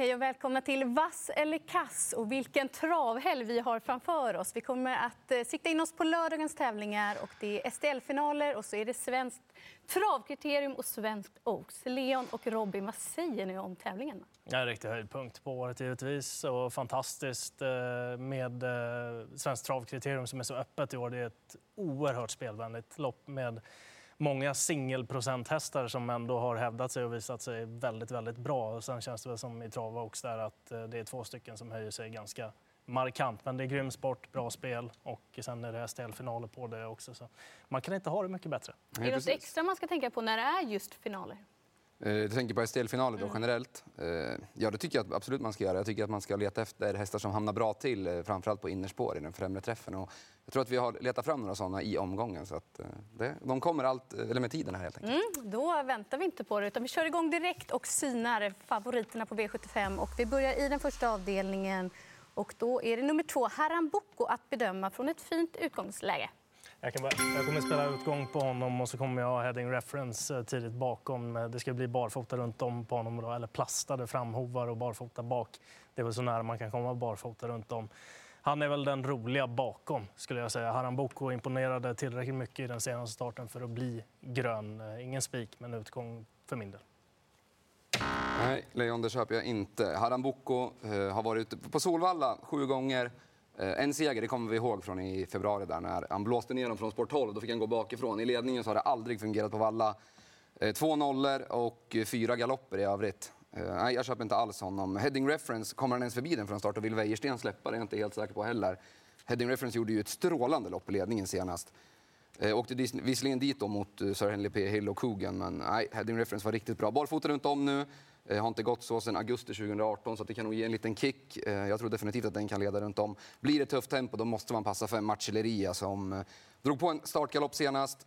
Hej och välkomna till Vass eller kass och vilken travhelg vi har framför oss. Vi kommer att eh, sikta in oss på lördagens tävlingar och det är STL-finaler och så är det svenskt travkriterium och svenskt Oaks. Leon och Robin, vad säger ni om tävlingen? Ja, en riktig höjdpunkt på året givetvis och fantastiskt eh, med eh, svenskt travkriterium som är så öppet i år. Det är ett oerhört spelvänligt lopp med många singelprocenthästar som ändå har hävdat sig och visat sig väldigt, väldigt bra. Och sen känns det väl som i Trava också där att eh, det är två stycken som höjer sig ganska markant. Men det är grym sport, bra spel och sen är det STL-finaler på det också. Så man kan inte ha det mycket bättre. Är det något extra man ska tänka på när det är just finaler? Eh, du tänker på STL-finaler då mm. generellt? Eh, ja, det tycker jag absolut man ska göra. Jag tycker att man ska leta efter hästar som hamnar bra till, eh, framförallt på innerspår i den främre träffen. Och jag tror att vi har letat fram några sådana i omgången. Så att det, de kommer allt, eller med tiden här helt enkelt. Mm, då väntar vi inte på det utan vi kör igång direkt och synar favoriterna på V75. Och vi börjar i den första avdelningen och då är det nummer två, Harambuco, att bedöma från ett fint utgångsläge. Jag, kan bara, jag kommer spela utgång på honom och så kommer jag ha heading reference eh, tidigt bakom. Eh, det ska bli barfota runt om på honom, då, eller plastade framhovar och barfota bak. Det är väl så nära man kan komma barfota runt om. Han är väl den roliga bakom, skulle jag säga. Haram Boko imponerade tillräckligt mycket i den senaste starten för att bli grön. Eh, ingen spik, men utgång för min del. Nej, Leon, det köper jag inte. Haram Boko har varit ute på Solvalla sju gånger. Eh, en seger, det kommer vi ihåg från i februari där när han blåste ner dem från sport 12. Då fick han gå bakifrån. I ledningen så har det aldrig fungerat på Valla. Eh, två nollor och fyra galopper i övrigt. Eh, nej, jag köper inte alls honom. Heading Reference, kommer han ens förbi den från start och vill Wäjersten släppa? Det är jag inte helt säker på heller. Heading Reference gjorde ju ett strålande lopp i ledningen senast. Åkte visserligen dit då mot Sir Henley P. Hill och Coogan, men nej, Heading Reference var riktigt bra. Barfota runt om nu. Eh, har inte gått så sedan augusti 2018 så det kan nog ge en liten kick. Eh, jag tror definitivt att den kan leda runt om. Blir det tufft tempo då måste man passa för Marcelleria som eh, drog på en startgalopp senast.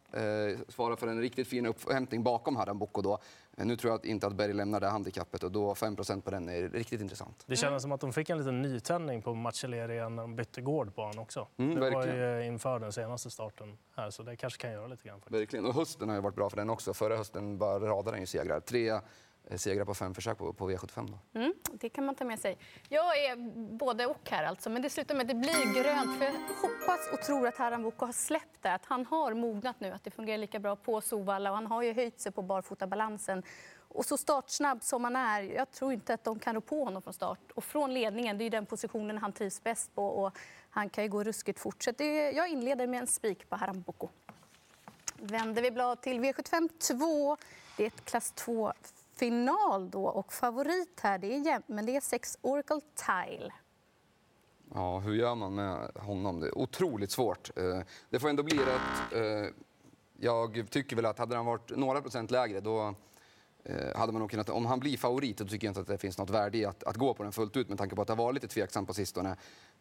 Svarar för en riktigt fin upphämtning bakom Haram Boko då. Nu tror jag inte att Berg lämnar det handikappet och då 5% på den är riktigt intressant. Det kändes som att de fick en liten nytändning på Marcelleria när de bytte gård på honom också. Mm, det var ju inför den senaste starten här så det kanske kan göra lite grann. Faktiskt. Verkligen. Och hösten har ju varit bra för den också. Förra hösten bara radade den ju segrar. Tre Eh, segrar på fem försök på, på V75. Då. Mm, det kan man ta med sig. Jag är både och här alltså, men det slutar med att det blir grönt. För jag hoppas och tror att Haram Boko har släppt det, att han har mognat nu, att det fungerar lika bra på Sovalla och han har ju höjt sig på barfotabalansen. Och så startsnabb som han är, jag tror inte att de kan rå på honom från start. Och från ledningen, det är den positionen han trivs bäst på och han kan ju gå ruskigt fort. Så det, jag inleder med en spik på Haram Boko. Vänder vi blad till V75 2. Det är ett klass 2 final då och favorit här, det är jämnt, men det är sex Oracle Tile. Ja, hur gör man med honom? Det är otroligt svårt. Eh, det får ändå bli rätt. Eh, jag tycker väl att hade han varit några procent lägre då Eh, hade man nog kunnat, om han blir favorit då tycker jag inte att det finns något värde i att, att gå på den fullt ut med tanke på att det har varit lite tveksamt på sistone.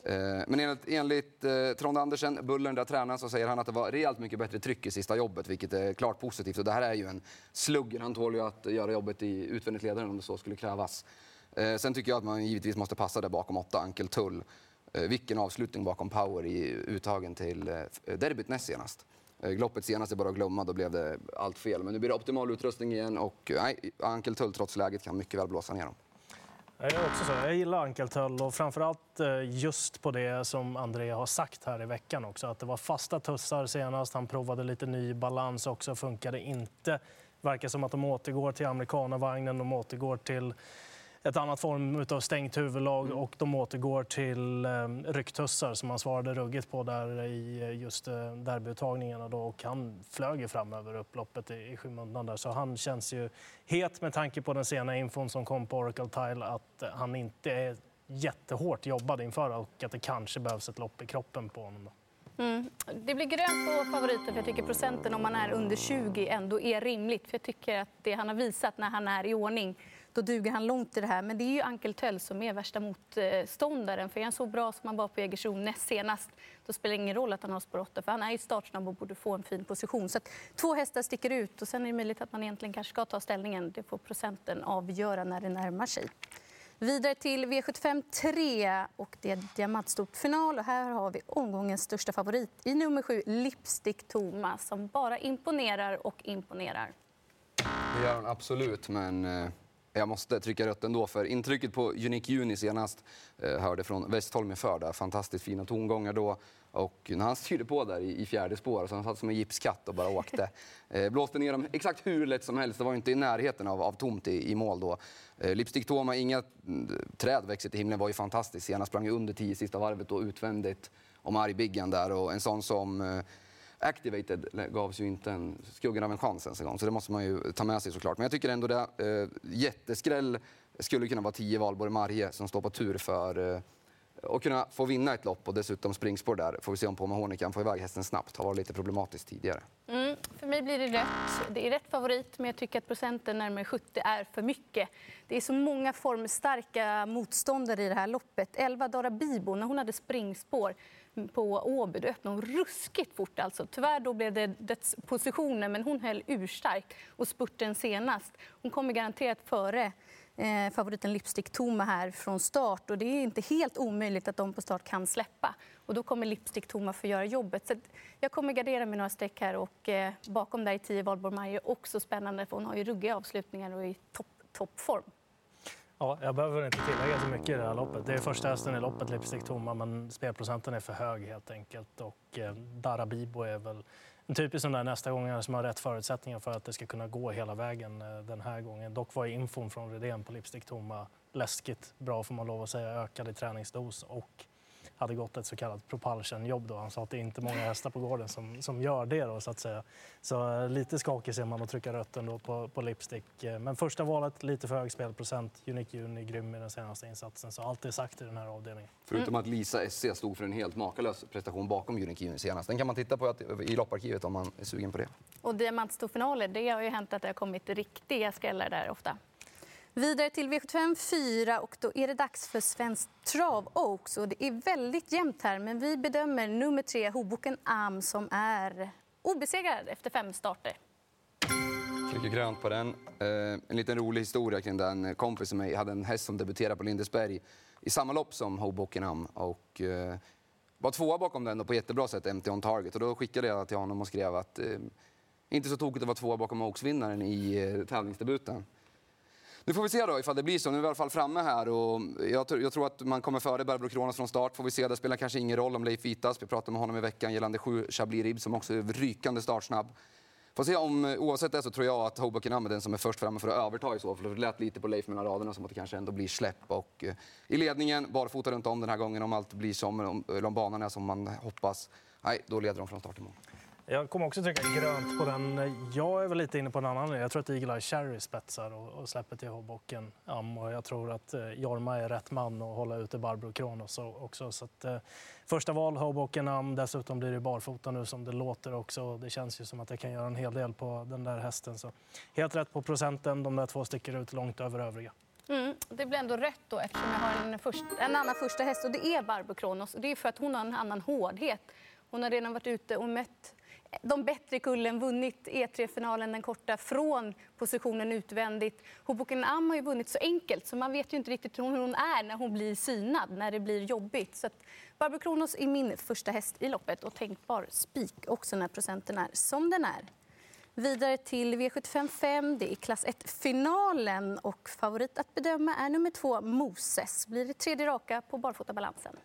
Eh, men enligt, enligt eh, Trond Andersen, Bullen, där tränaren, så säger han att det var rejält mycket bättre tryck i sista jobbet, vilket är klart positivt. Och det här är ju en slugger. Han tål ju att göra jobbet i utvändigt ledaren om det så skulle krävas. Eh, sen tycker jag att man givetvis måste passa där bakom åtta, Ankel Tull. Eh, vilken avslutning bakom power i uttagen till eh, derbyt näst senast. Eh, Gloppet senast är bara att glömma, då blev det allt fel. Men nu blir det optimal utrustning igen och eh, nej, Ankel trots läget kan mycket väl blåsa ner dem. Jag är också så. Jag gillar Ankeltull, och framförallt eh, just på det som André har sagt här i veckan också. Att det var fasta tussar senast. Han provade lite ny balans också. Funkade inte. Verkar som att de återgår till amerikanavagnen. De återgår till ett annat form av stängt huvudlag mm. och de återgår till eh, rycktussar som han svarade ruggigt på där i eh, just eh, derbyuttagningarna. Då. Och han flög ju fram över upploppet i, i skymundan där. Så han känns ju het med tanke på den sena infon som kom på Oracle Tile att han inte är jättehårt jobbad inför och att det kanske behövs ett lopp i kroppen på honom. Då. Mm. Det blir grönt på favoriten för jag tycker procenten om man är under 20 ändå är rimligt. För jag tycker att det han har visat när han är i ordning då duger han långt i det här. Men det är ju Ankel Töll som är värsta motståndaren. För är han så bra som han var på Jägersro näst senast, då spelar det ingen roll att han har spår 8, för han är ju startsnabb och borde få en fin position. Så två hästar sticker ut och sen är det möjligt att man egentligen kanske ska ta ställningen. Det får procenten avgöra när det närmar sig. Vidare till V75 3 och det är diamantstort final och här har vi omgångens största favorit i nummer 7, Lipstick Thomas, som bara imponerar och imponerar. Det gör hon absolut, men eh, jag måste trycka rött ändå, för intrycket på Unique Juni senast eh, hörde från Westholm för där. Fantastiskt fina tongångar då. Och när han styrde på där i, i fjärde spår, så han satt som en gipskatt och bara åkte. Eh, blåste ner dem exakt hur lätt som helst. Det var inte i närheten av, av tomt i, i mål då. Eh, Lipstick Toma, inga mm, träd växer till himlen, var ju fantastiskt senast. Sprang under 10 sista varvet och utvändigt om argbiggen där. Och en sån som eh, Activated gavs ju inte en skuggan av en chans ens en gång, så det måste man ju ta med sig såklart. Men jag tycker ändå det, eh, jätteskräll skulle kunna vara 10 Valborg Marje som står på tur för eh, att kunna få vinna ett lopp och dessutom springspår där. Får vi se om Pomahony kan få iväg hästen snabbt. Har varit lite problematiskt tidigare. Mm, för mig blir det rätt. Det är rätt favorit, men jag tycker att procenten närmare 70 är för mycket. Det är så många formstarka motståndare i det här loppet. 11 Dara Bibo, när hon hade springspår på Åby, då öppnade hon ruskigt fort. Alltså. Tyvärr då blev det dödspositioner, men hon höll urstarkt och spurten senast. Hon kommer garanterat före eh, favoriten Lipstick Toma här från start och det är inte helt omöjligt att de på start kan släppa. Och då kommer Lipstick Toma få göra jobbet. Så jag kommer gardera med några streck här och eh, bakom där i 10 Valborg Maje också spännande för hon har ju ruggiga avslutningar och är i toppform. toppform. Ja, jag behöver inte tillägga så mycket i det här loppet. Det är första hästen i loppet, Lipstick Tomma, men spelprocenten är för hög helt enkelt. Och eh, Darabibo är väl en typisk sån där nästa gång som har rätt förutsättningar för att det ska kunna gå hela vägen eh, den här gången. Dock var infon från Redén på Lipstick Tomma läskigt bra får man lov att säga, ökad i träningsdos och hade gått ett så kallat propulsion-jobb. Då. Han sa att det är inte många hästar på gården som, som gör det. Då, så att säga. Så eh, lite skakig ser man att trycka rött ändå på, på Lipstick. Eh, men första valet, lite för hög spelprocent. Unique Juni grym i den senaste insatsen. Så allt är sagt i den här avdelningen. Förutom att Lisa SC stod för en helt makalös prestation bakom Unique Juni senast. Den kan man titta på i lopparkivet om man är sugen på det. Och diamantstorfinaler, det har ju hänt att det har kommit riktiga skrällar där ofta. Vidare till V75 4 och då är det dags för Svenskt Trav Oaks. Och det är väldigt jämnt här, men vi bedömer nummer tre, Hoboken Am, som är obesegrad efter fem starter. Trycker grönt på den. Eh, en liten rolig historia kring den. En kompis som mig hade en häst som debuterade på Lindesberg i samma lopp som Hoboken Am. Och, eh, var tvåa bakom den på jättebra sätt, MT on target. Och då skickade jag till honom och skrev att eh, inte så tokigt att vara tvåa bakom Oaks-vinnaren i eh, tävlingsdebuten. Nu får vi se då ifall det blir så. Nu är vi i alla fall framme här och jag, jag tror att man kommer före Barbro Kronos från start. Får vi se. Det spelar kanske ingen roll om Leif Vitas. Vi pratade med honom i veckan gällande sju Chablis Rib som också är rykande startsnabb. Får se om, eh, oavsett det så tror jag att Hoboken är den som är först framme för att överta i så fall. Det lät lite på Leif mellan raderna som att det kanske ändå blir släpp. Och, eh, I ledningen, barfota runt om den här gången om allt blir som, om, om banan är som man hoppas. Nej, då leder de från start imorgon. Jag kommer också trycka grönt på den. Jag är väl lite inne på en annan Jag tror att Eagle Eye Cherry spetsar och, och släpper till Hoboken. Um, och jag tror att eh, Jorma är rätt man att hålla ute Barbro Kronos också. Så att, eh, första val, Hoboken um, Dessutom blir det barfota nu som det låter också. Det känns ju som att jag kan göra en hel del på den där hästen. Så helt rätt på procenten. De där två sticker ut långt över övriga. Mm, det blir ändå rätt då eftersom jag har en, först, en annan första häst och det är Barbro Kronos. Det är för att hon har en annan hårdhet. Hon har redan varit ute och mött de bättre kullen vunnit E3-finalen, den korta, från positionen utvändigt. Hoboken Am har ju vunnit så enkelt så man vet ju inte riktigt hur hon är när hon blir synad, när det blir jobbigt. Så att Barbro Kronos är min första häst i loppet och tänkbar spik också när procenten är som den är. Vidare till V75 5. Det är klass 1-finalen och favorit att bedöma är nummer två Moses. Blir det tredje raka på barfotabalansen.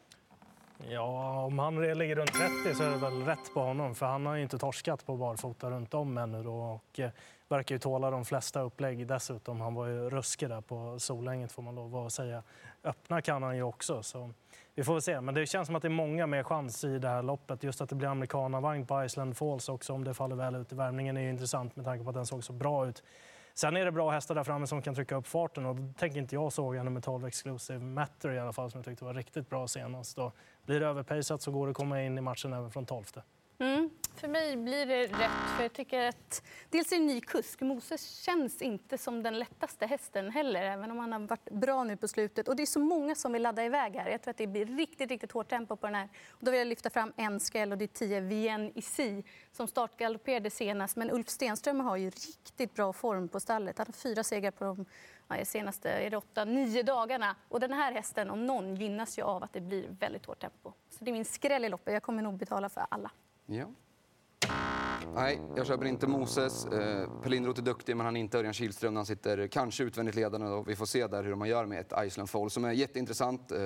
Ja, om han ligger runt 30 så är det väl rätt på honom för han har ju inte torskat på barfota runt om ännu då och eh, verkar ju tåla de flesta upplägg dessutom. Han var ju ruskig där på Solänget får man lov att säga. Öppna kan han ju också så vi får väl se. Men det känns som att det är många med chans i det här loppet. Just att det blir amerikanavagn på Island Falls också om det faller väl ut i värmningen är ju intressant med tanke på att den såg så bra ut Sen är det bra hästar där framme som kan trycka upp farten och då tänker inte jag såga nummer 12 Exclusive Matter i alla fall som jag tyckte var riktigt bra senast. Då blir det överpejsat så går det att komma in i matchen även från 12. Mm. För mig blir det rätt. För jag tycker att dels är det en ny kusk. Moses känns inte som den lättaste hästen heller, även om han har varit bra nu på slutet. Och det är så många som vill ladda iväg här. Jag tror att det blir riktigt, riktigt hårt tempo på den här. Och då vill jag lyfta fram en skräll och det är 10 Vien Isi som startgalopperade senast. Men Ulf Stenström har ju riktigt bra form på stallet. Han har fyra segrar på de ja, senaste är det åtta, nio dagarna. Och den här hästen, om någon, gynnas ju av att det blir väldigt hårt tempo. Så det är min skräll i loppet. Jag kommer nog betala för alla. Ja. Nej, jag köper inte Moses. Eh, Pelindroth är duktig, men han är inte Örjan Kihlström. Han sitter kanske utvändigt ledande och vi får se där hur man gör med ett Iceland Fall som är jätteintressant. Eh,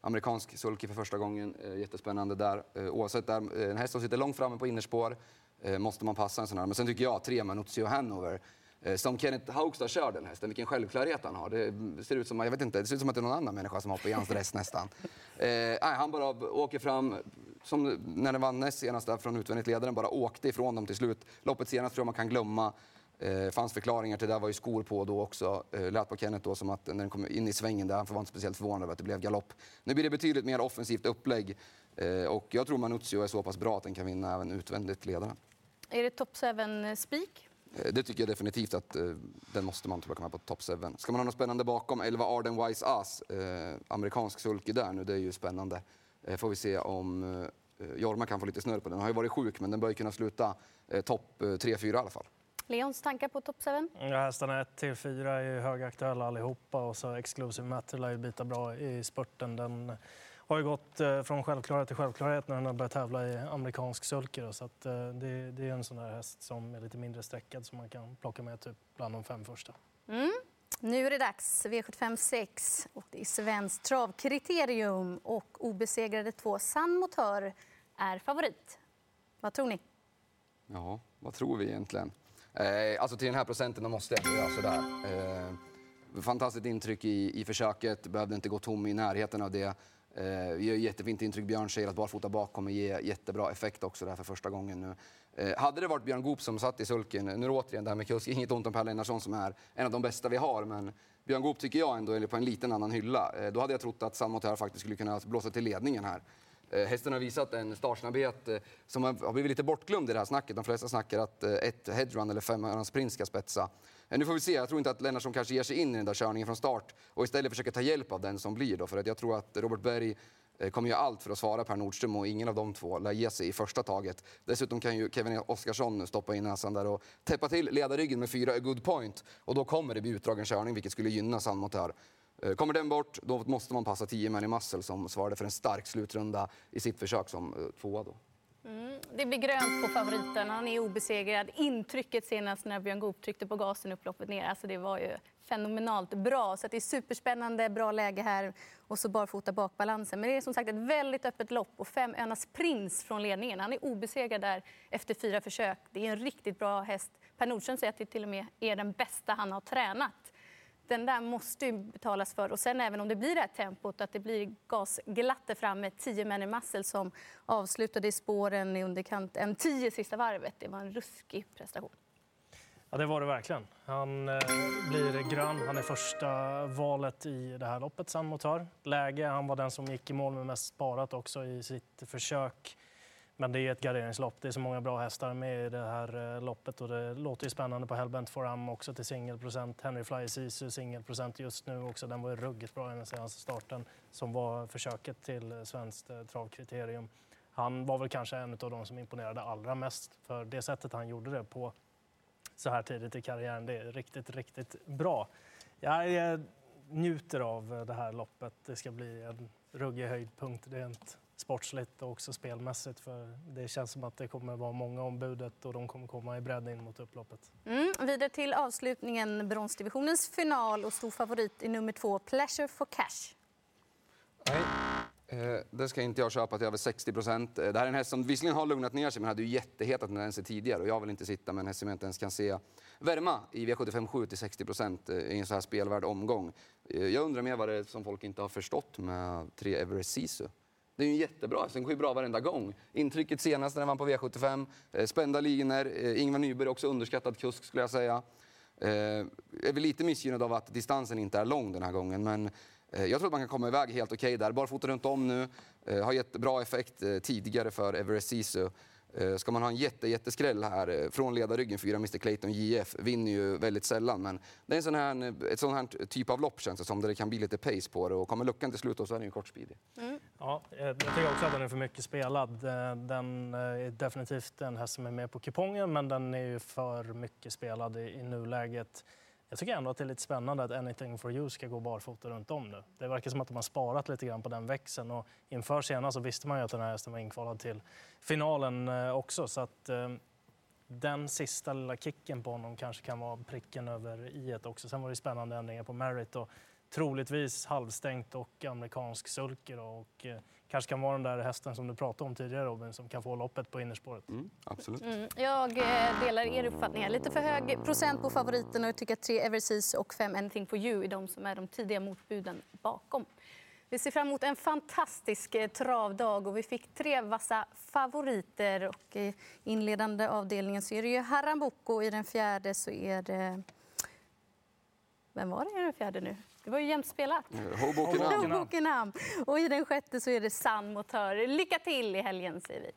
amerikansk sulky för första gången. Eh, jättespännande där. Eh, oavsett, där, eh, en häst som sitter långt framme på innerspår eh, måste man passa en sån här. Men sen tycker jag tre Manuzio Hanover eh, som Kenneth Haugstad kör den hästen, vilken självklarhet han har. Det ser ut som, jag vet inte, det ser ut som att det är någon annan människa som hoppar i hans dress. nästan. Eh, han bara åker fram, som när det vann näst senast där från utvändigt ledaren, bara åkte ifrån dem till slut. Loppet senast tror jag man kan glömma. Eh, fanns förklaringar till det, var ju skor på då också. Eh, lät på Kenneth då som att när den kom in i svängen där, han var inte speciellt förvånad över att det blev galopp. Nu blir det betydligt mer offensivt upplägg eh, och jag tror Manuzio är så pass bra att den kan vinna även utvändigt ledaren. Är det top 7 spik? Eh, det tycker jag definitivt att eh, den måste man plocka med på top 7. Ska man ha något spännande bakom, 11 Arden Wise Ass, eh, amerikansk sulky där nu, det är ju spännande. Eh, får vi se om eh, Jorma kan få lite snurr på den. Den har ju varit sjuk, men den bör ju kunna sluta eh, topp 3-4 i alla fall. Leons tankar på top 7? Ja, hästarna 1 till 4 är högaktuella allihopa och så Exclusive Matter lär ju bita bra i spurten. Den har ju gått från självklarhet till självklarhet när den har börjat tävla i amerikansk sulker. Så att, det, det, är en sån där häst som är lite mindre sträckad som man kan plocka med typ bland de fem första. Mm. Nu är det dags. V75 6 och det är svenskt travkriterium och obesegrade två San Motör är favorit. Vad tror ni? Ja, vad tror vi egentligen? Eh, alltså till den här procenten måste jag göra sådär. Eh, fantastiskt intryck i, i försöket, behövde inte gå tom i närheten av det. Eh, vi gör jättefint intryck. Björn säger att barfota bak kommer ge jättebra effekt också där för första gången nu. Eh, hade det varit Björn Goop som satt i sulken, nu återigen det här med kusk, inget ont om Per Lennartsson som är en av de bästa vi har, men Björn Goop tycker jag ändå är på en liten annan hylla. Eh, då hade jag trott att San Montero faktiskt skulle kunna blåsa till ledningen här. Eh, hästen har visat en startsnabbhet eh, som har blivit lite bortglömd i det här snacket. De flesta snackar att eh, ett headrun eller fem sprint ska spetsa. Nu får vi se. Jag tror inte att Lennartsson kanske ger sig in i den där körningen från start och istället försöker ta hjälp av den som blir. Då, för att jag tror att Robert Berg kommer göra allt för att svara Per Nordström och ingen av de två lär ge sig i första taget. Dessutom kan ju Kevin Oskarsson stoppa in näsan där och täppa till ledarryggen med fyra a good point och då kommer det bli utdragen körning vilket skulle gynna Sandmotör. Eh, Eh, kommer den bort, då måste man passa 10 man i Muscle som svarade för en stark slutrunda i sitt försök som eh, tvåa. Då. Mm, det blir grönt på favoriten. Han är obesegrad. Intrycket senast när Björn Goop tryckte på gasen upploppet ner, alltså det var ju fenomenalt bra. Så det är superspännande, bra läge här och så barfota bakbalansen. Men det är som sagt ett väldigt öppet lopp och fem Önas Prins från ledningen. Han är obesegrad där efter fyra försök. Det är en riktigt bra häst. Per Nordström säger att det till och med är den bästa han har tränat den där måste ju betalas för. Och sen även om det blir det här tempot, att det blir gasglatt där framme, Tio män i Massel som avslutade i spåren i underkant en tio sista varvet. Det var en ruskig prestation. Ja, det var det verkligen. Han eh, blir grön. Han är första valet i det här loppet, San Motör. Läge, han var den som gick i mål med mest sparat också i sitt försök. Men det är ett garderingslopp, Det är så många bra hästar med i det här eh, loppet och det låter ju spännande på Hellbent Foram också till singelprocent. Henry Fly Sisu singelprocent just nu också. Den var ju ruggigt bra i den senaste starten som var försöket till eh, svenskt eh, travkriterium. Han var väl kanske en av de som imponerade allra mest för det sättet han gjorde det på så här tidigt i karriären. Det är riktigt, riktigt bra. Jag njuter av det här loppet. Det ska bli en ruggig höjdpunkt rent sportsligt och också spelmässigt. För det känns som att det kommer vara många ombudet och de kommer komma i bredd in mot upploppet. Mm, vidare till avslutningen, bronsdivisionens final och stor favorit i nummer två, Pleasure for Cash. Nej, eh, det ska inte jag köpa till över 60 procent. Eh, det här är en häst som visserligen har lugnat ner sig men hade ju jätteheta tendenser tidigare och jag vill inte sitta med en häst som jag inte ens kan se värma i V75 7 till 60 procent eh, i en så här spelvärd omgång. Jag undrar mer vad det är som folk inte har förstått med tre Everest Sisu. Det är ju jättebra. Den går ju bra varenda gång. Intrycket senast när den vann på V75. Eh, spända linor. Eh, Ingvar Nyberg också underskattad kusk skulle jag säga. Jag är väl lite missgynnad av att distansen inte är lång den här gången. Men jag tror att man kan komma iväg helt okej okay där. Barfota runt om nu. Har gett bra effekt tidigare för Everest Sisu. Eh, ska man ha en jätte, jätteskräll här eh, från ledarryggen, fyra Mr Clayton JF vinner ju väldigt sällan. Men det är en sån här, ett sån här typ av lopp känns det som, där det kan bli lite pace på det. Och kommer luckan till slut så är den ju kortspeedig. Mm. Ja, jag tycker också att den är för mycket spelad. Eh, den är definitivt en häst som är med på kupongen, men den är ju för mycket spelad i nuläget. Jag tycker ändå att det är lite spännande att Anything for you ska gå barfota runt om nu. Det verkar som att de har sparat lite grann på den växeln och inför senast så visste man ju att den här hästen var inkvalad till finalen eh, också. Så att, eh, den sista lilla kicken på honom kanske kan vara pricken över i ett också. Sen var det spännande ändringar på Merritt och troligtvis halvstängt och amerikansk sulker och eh, kanske kan vara den där hästen som du pratade om tidigare Robin som kan få loppet på innerspåret. Mm, absolut. Mm, jag eh, delar er uppfattning. Lite för hög procent på favoriten och jag tycker att 3 Everseas och 5 Anything for you är de som är de tidiga motbuden bakom. Vi ser fram emot en fantastisk eh, travdag och vi fick tre vassa favoriter. Och I inledande avdelningen så är det ju Harambuco, i den fjärde så är det... Vem var det i den fjärde nu? Det var ju jämnt spelat. Eh, Hoboken Hoboken. Am. Hobokenham. Och i den sjätte så är det San Motör. Lycka till i helgen säger vi.